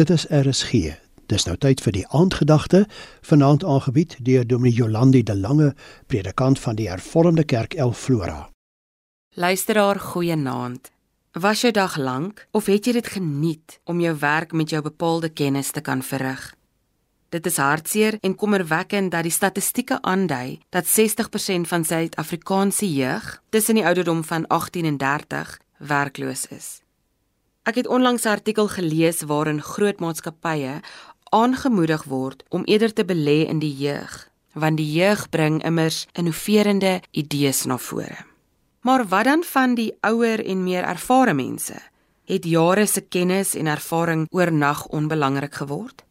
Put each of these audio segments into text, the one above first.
Dit is RSG. Dis nou tyd vir die aandgedagte, vanaand aangebied deur Dominee Jolandi de Lange, predikant van die Hervormde Kerk El Flora. Luisteraar, goeienaand. Was jou dag lank of het jy dit geniet om jou werk met jou bepaalde kennis te kan verrig? Dit is hartseer en kommerwekkend dat die statistieke aandui dat 60% van Suid-Afrikaanse jeug tussen die ouderdom van 18 en 30 werkloos is. Ek het onlangs 'n artikel gelees waarin groot maatskappye aangemoedig word om eerder te belê in die jeug, want die jeug bring immers innoverende idees na vore. Maar wat dan van die ouer en meer ervare mense? Het jare se kennis en ervaring oornag onbelangrik geword?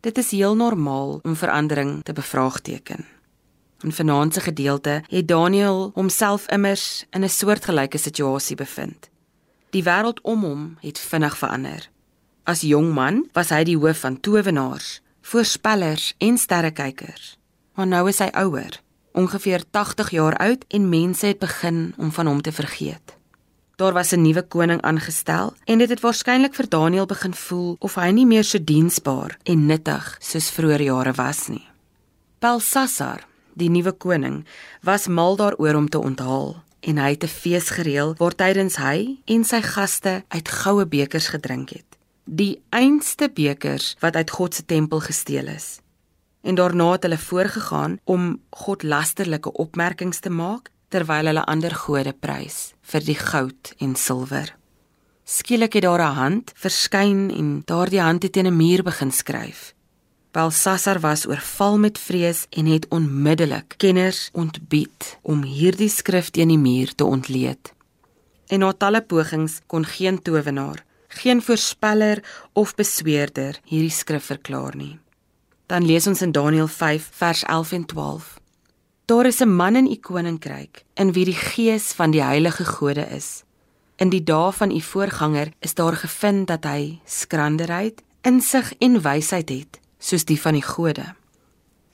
Dit is heel normaal om verandering te bevraagteken. In vanaand se gedeelte het Daniel homself immers in 'n soortgelyke situasie bevind. Die wêreld om hom het vinnig verander. As jong man was hy die hoof van towenaars, voorspellers en sterrekykers. Maar nou is hy ouer, ongeveer 80 jaar oud en mense het begin om van hom te vergeet. Daar was 'n nuwe koning aangestel en dit het waarskynlik vir Daniël begin voel of hy nie meer so diensbaar en nuttig soos vroeër jare was nie. Belsasar, die nuwe koning, was mal daaroor om te onthaal en hy het 'n fees gereël waar tydens hy en sy gaste uit goue bekers gedrink het. Die einste bekers wat uit God se tempel gesteel is. En daarna het hulle voorgegaan om God lasterlike opmerkings te maak terwyl hulle ander gode prys vir die goud en silwer. Skielik het daar 'n hand verskyn en daardie hand het teen 'n muur begin skryf. Belsasar was oorval met vrees en het onmiddellik kenners ontbied om hierdie skrif teen die muur te ontleed. En na talle pogings kon geen towenaar, geen voorspeller of besweerder hierdie skrif verklaar nie. Dan lees ons in Daniël 5 vers 11 en 12. Daar is 'n man in u koninkryk in wie die gees van die heilige gode is. In die dae van u voorganger is daar gevind dat hy skranderheid, insig en wysheid het, soos die van die gode.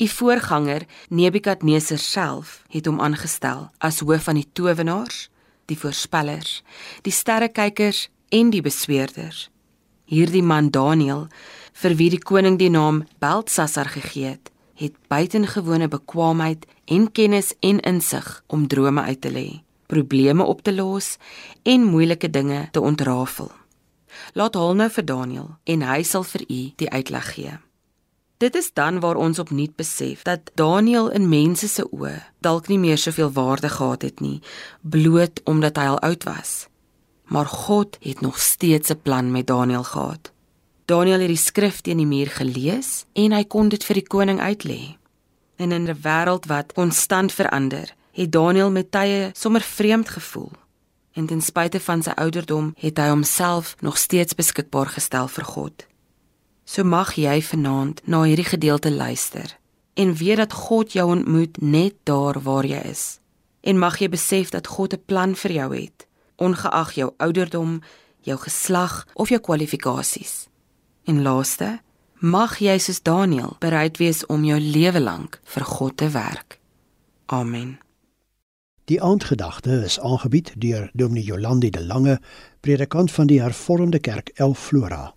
U voorganger Nebukadneser self het hom aangestel as hoof van die towenaars, die voorspellers, die sterrekykers en die besweerders. Hierdie man Daniël, vir wie die koning die naam Beltsassar gegee het, het buitengewone bekwaamheid en kennis en insig om drome uit te lê, probleme op te los en moeilike dinge te ontrafel. Laat hom nou vir Daniel en hy sal vir u die uitleg gee. Dit is dan waar ons opnuut besef dat Daniel in mense se oë dalk nie meer soveel waarde gehad het nie, bloot omdat hy al oud was. Maar God het nog steeds 'n plan met Daniel gehad. Daniel het die skrif teen die muur gelees en hy kon dit vir die koning uitlê. En in 'n wêreld wat konstant verander, het Daniel met tye sommer vreemd gevoel. En ten spyte van sy ouderdom, het hy homself nog steeds beskikbaar gestel vir God. So mag jy vanaand na hierdie gedeelte luister en weet dat God jou ontmoet net daar waar jy is. En mag jy besef dat God 'n plan vir jou het, ongeag jou ouderdom, jou geslag of jou kwalifikasies. En laaste, mag jy soos Daniël bereid wees om jou lewe lank vir God te werk. Amen. Die aandgedagte is aangebied deur Dominee Jolandi de Lange, predikant van die Hervormde Kerk El Flora.